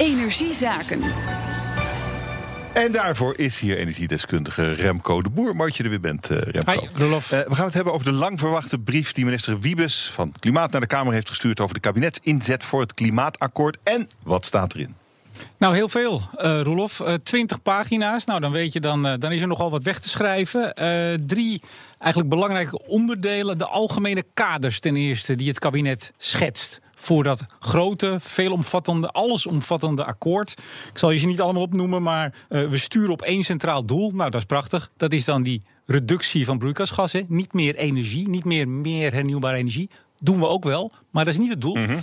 Energiezaken. En daarvoor is hier energiedeskundige Remco de Boer. Mooi dat je er weer bent, uh, Remco. Hi, Rolof. Uh, we gaan het hebben over de lang verwachte brief die minister Wiebes van Klimaat naar de Kamer heeft gestuurd over de kabinetsinzet voor het klimaatakkoord. En wat staat erin? Nou, heel veel, uh, Roelof. Uh, 20 pagina's. Nou, dan weet je, dan, uh, dan is er nogal wat weg te schrijven. drie eigenlijk belangrijke onderdelen. De algemene kaders ten eerste die het kabinet schetst voor dat grote, veelomvattende, allesomvattende akkoord. Ik zal je ze niet allemaal opnoemen, maar uh, we sturen op één centraal doel. Nou, dat is prachtig. Dat is dan die reductie van broeikasgassen. Niet meer energie, niet meer meer hernieuwbare energie. Doen we ook wel, maar dat is niet het doel. Mm -hmm.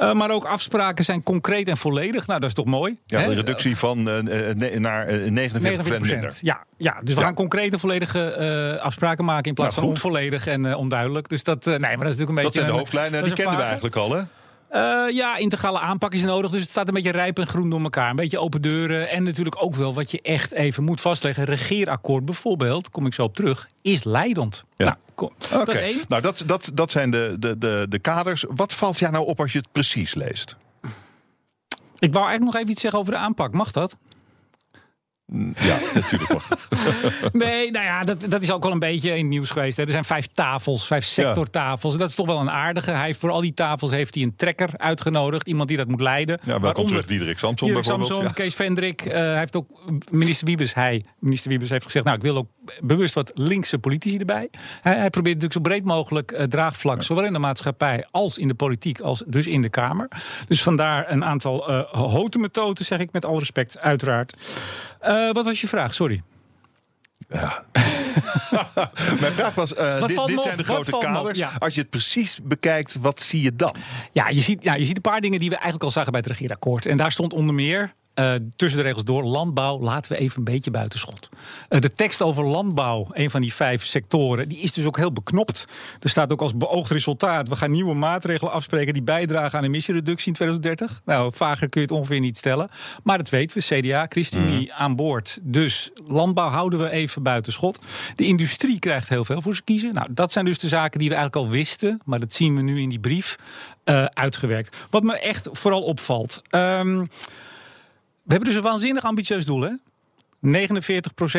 Uh, maar ook afspraken zijn concreet en volledig. Nou, dat is toch mooi? Ja, hè? de reductie van uh, ne naar 49 procent. Ja, ja, dus we ja. gaan concrete volledige uh, afspraken maken in plaats nou, van onvolledig en onduidelijk. Dus dat, nee, maar dat is natuurlijk een beetje. Dat zijn de hoofdlijnen, die kenden we eigenlijk al, hè? Uh, ja, integrale aanpak is nodig. Dus het staat een beetje rijp en groen door elkaar. Een beetje open deuren. En natuurlijk ook wel wat je echt even moet vastleggen. Regeerakkoord bijvoorbeeld, kom ik zo op terug, is leidend. Ja. Nou, kom, okay. dat is één. Nou, dat, dat, dat zijn de, de, de, de kaders. Wat valt jou nou op als je het precies leest? Ik wou eigenlijk nog even iets zeggen over de aanpak. Mag dat? Ja, natuurlijk mag het. nee, nou ja, dat, dat is ook wel een beetje in het nieuws geweest. Hè. Er zijn vijf tafels, vijf sectortafels. Ja. Dat is toch wel een aardige. Hij heeft voor al die tafels heeft hij een trekker uitgenodigd. Iemand die dat moet leiden. Ja, welkom terug Diederik Samson Diederik bijvoorbeeld. Samson, ja. Kees Vendrik. Uh, hij heeft ook minister Wiebes, hij, minister Wiebes heeft gezegd... nou, ik wil ook bewust wat linkse politici erbij. Hij, hij probeert natuurlijk zo breed mogelijk uh, draagvlak... Ja. zowel in de maatschappij als in de politiek, als dus in de Kamer. Dus vandaar een aantal uh, houten methoden, zeg ik met alle respect, uiteraard. Uh, wat was je vraag? Sorry. Ja. Mijn vraag was: uh, dit, dit zijn de grote kaders. Ja. Als je het precies bekijkt, wat zie je dan? Ja je, ziet, ja, je ziet een paar dingen die we eigenlijk al zagen bij het regeerakkoord. En daar stond onder meer. Uh, tussen de regels door, landbouw laten we even een beetje buitenschot. Uh, de tekst over landbouw, een van die vijf sectoren, die is dus ook heel beknopt. Er staat ook als beoogd resultaat: we gaan nieuwe maatregelen afspreken die bijdragen aan emissiereductie in 2030. Nou, vager kun je het ongeveer niet stellen. Maar dat weten we, CDA, ChristenUnie mm. aan boord. Dus landbouw houden we even buitenschot. De industrie krijgt heel veel voor ze kiezen. Nou, dat zijn dus de zaken die we eigenlijk al wisten, maar dat zien we nu in die brief uh, uitgewerkt. Wat me echt vooral opvalt. Um, we hebben dus een waanzinnig ambitieus doel, hè? 49%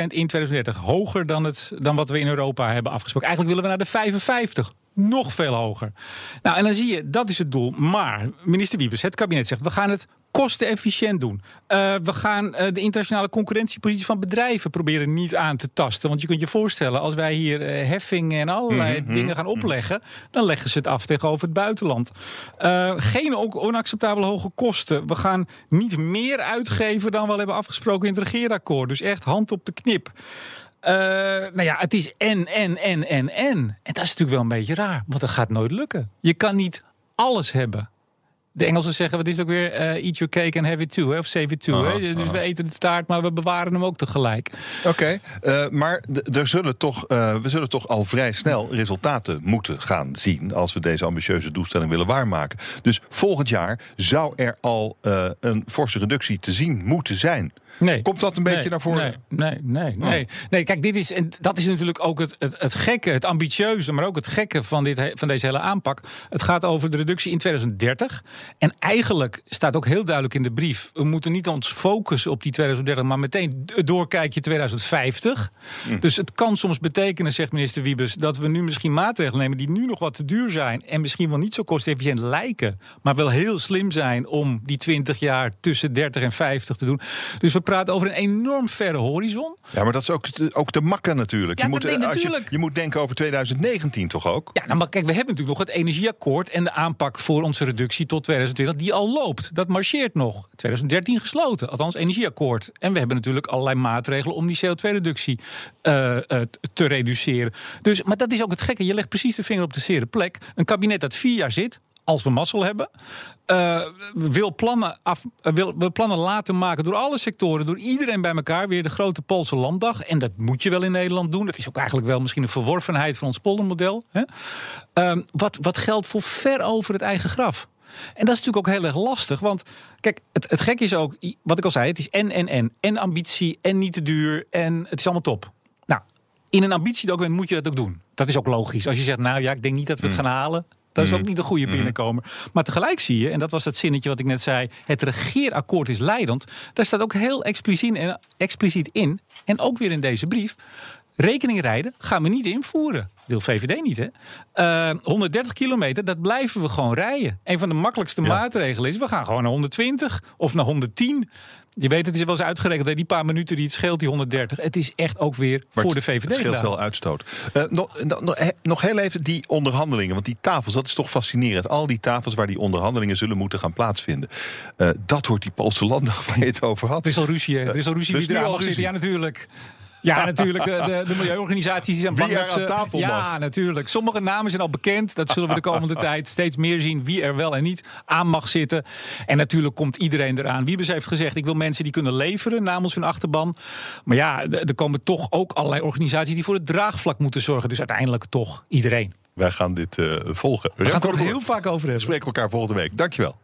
in 2030. Hoger dan, het, dan wat we in Europa hebben afgesproken. Eigenlijk willen we naar de 55. Nog veel hoger. Nou, en dan zie je, dat is het doel. Maar, minister Wiebes, het kabinet zegt... we gaan het kostenefficiënt doen. Uh, we gaan uh, de internationale concurrentiepositie van bedrijven proberen niet aan te tasten. Want je kunt je voorstellen, als wij hier uh, heffingen en allerlei mm -hmm. dingen gaan opleggen, dan leggen ze het af tegenover het buitenland. geen onacceptabele hoge kosten. We gaan niet meer uitgeven dan we hebben afgesproken in het regeerakkoord. Dus echt hand op de knip. nou ja, het is en, en, en, en, en. En dat is natuurlijk wel een beetje raar, want dat gaat nooit lukken. Je kan niet alles hebben. De Engelsen zeggen, wat is het ook weer? Uh, eat your cake and have it too, hè? of save it too. Hè? Dus we eten de taart, maar we bewaren hem ook tegelijk. Oké, okay, uh, maar er zullen toch, uh, we zullen toch al vrij snel resultaten moeten gaan zien... als we deze ambitieuze doelstelling willen waarmaken. Dus volgend jaar zou er al een forse reductie te zien moeten zijn. Nee. Komt dat een beetje nee, naar voren? Nee, nee, nee. nee. Oh. nee kijk, dit is, en dat is natuurlijk ook het, het, het gekke, het ambitieuze... maar ook het gekke van, dit, van deze hele aanpak. Het gaat over de reductie in 2030... En eigenlijk staat ook heel duidelijk in de brief: we moeten niet ons focussen op die 2030, maar meteen doorkijkje 2050. Mm. Dus het kan soms betekenen, zegt minister Wiebes, dat we nu misschien maatregelen nemen die nu nog wat te duur zijn en misschien wel niet zo kostenefficiënt lijken, maar wel heel slim zijn om die 20 jaar tussen 30 en 50 te doen. Dus we praten over een enorm verre horizon. Ja, maar dat is ook te, ook te makken natuurlijk. Ja, je, moet, als natuurlijk. Je, je moet denken over 2019 toch ook? Ja, nou, maar kijk, we hebben natuurlijk nog het energieakkoord en de aanpak voor onze reductie tot 2020 die al loopt. Dat marcheert nog. 2013 gesloten, althans energieakkoord. En we hebben natuurlijk allerlei maatregelen om die CO2-reductie uh, uh, te reduceren. Dus, maar dat is ook het gekke. Je legt precies de vinger op de zere plek. Een kabinet dat vier jaar zit, als we mazzel hebben, uh, wil, plannen af, wil, wil plannen laten maken door alle sectoren, door iedereen bij elkaar. Weer de grote Poolse landdag. En dat moet je wel in Nederland doen. Dat is ook eigenlijk wel misschien een verworvenheid van ons poldermodel. Hè? Uh, wat, wat geldt voor ver over het eigen graf. En dat is natuurlijk ook heel erg lastig. Want kijk, het, het gek is ook, wat ik al zei, het is en, en, en. En ambitie, en niet te duur, en het is allemaal top. Nou, in een ambitiedocument moet je dat ook doen. Dat is ook logisch. Als je zegt, nou ja, ik denk niet dat we het gaan halen. Dat is ook niet de goede binnenkomer. Maar tegelijk zie je, en dat was dat zinnetje wat ik net zei... het regeerakkoord is leidend. Daar staat ook heel expliciet, expliciet in, en ook weer in deze brief... Rekening rijden gaan we niet invoeren. Wil VVD niet, hè? Uh, 130 kilometer, dat blijven we gewoon rijden. Een van de makkelijkste maatregelen is... we gaan gewoon naar 120 of naar 110. Je weet, het is wel eens uitgerekend, hè, die paar minuten die het scheelt, die 130. Het is echt ook weer Maar voor het- de VVD. Het scheelt gedaan. wel uitstoot. Eh, nog, nog, nog he- nog heel even die onderhandelingen. Want die tafels, dat is toch fascinerend. Al die tafels waar die onderhandelingen zullen moeten gaan plaatsvinden. Eh, dat wordt die Poolse landdag waar je het over had. Er is al ruzie, hè? Er is al ruzie Dus wie nu er al zitten. Ja, natuurlijk. Ja, natuurlijk. De, de, de milieuorganisaties zijn bang dat ze- aan tafel Ja, mag. natuurlijk. Sommige namen zijn al bekend. Dat zullen we de komende tijd steeds meer zien. Wie er wel en niet aan mag zitten. En natuurlijk komt iedereen eraan. Wiebes heeft gezegd, ik wil mensen die kunnen leveren namens hun achterban. Maar ja, er komen toch ook allerlei organisaties die voor het draagvlak moeten zorgen. Dus uiteindelijk toch iedereen. Wij gaan dit eh, volgen. We gaan het er heel vaak over We hebben. spreken elkaar volgende week. Dankjewel.